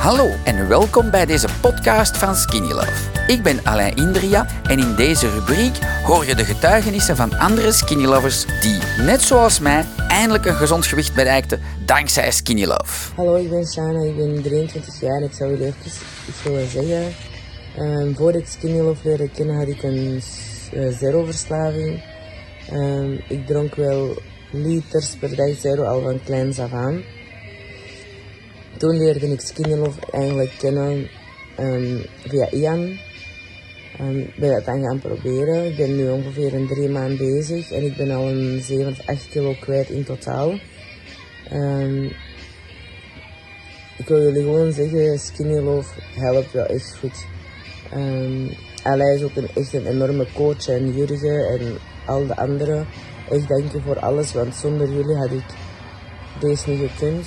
Hallo en welkom bij deze podcast van Skinny Love. Ik ben Alain Indria en in deze rubriek hoor je de getuigenissen van andere Skinny Lovers die, net zoals mij, eindelijk een gezond gewicht bereikten dankzij Skinny Love. Hallo, ik ben Shana, ik ben 23 jaar en ik zou jullie even iets willen zeggen. Um, voor ik Skinny Love leerde kennen had ik een uh, zero-verslaving. Um, ik dronk wel liters per dag zero al van kleins af aan. Toen leerde ik Skinny Love eigenlijk kennen um, via Ian. Um, ben dat dan gaan proberen. Ik ben nu ongeveer een drie maanden bezig en ik ben al een 7 of 8 kilo kwijt in totaal. Um, ik wil jullie gewoon zeggen, Skinny Love helpt wel echt goed. Um, is ook een, echt een enorme coach en Jurgen en al de anderen. Echt dank je voor alles, want zonder jullie had ik deze niet gekund.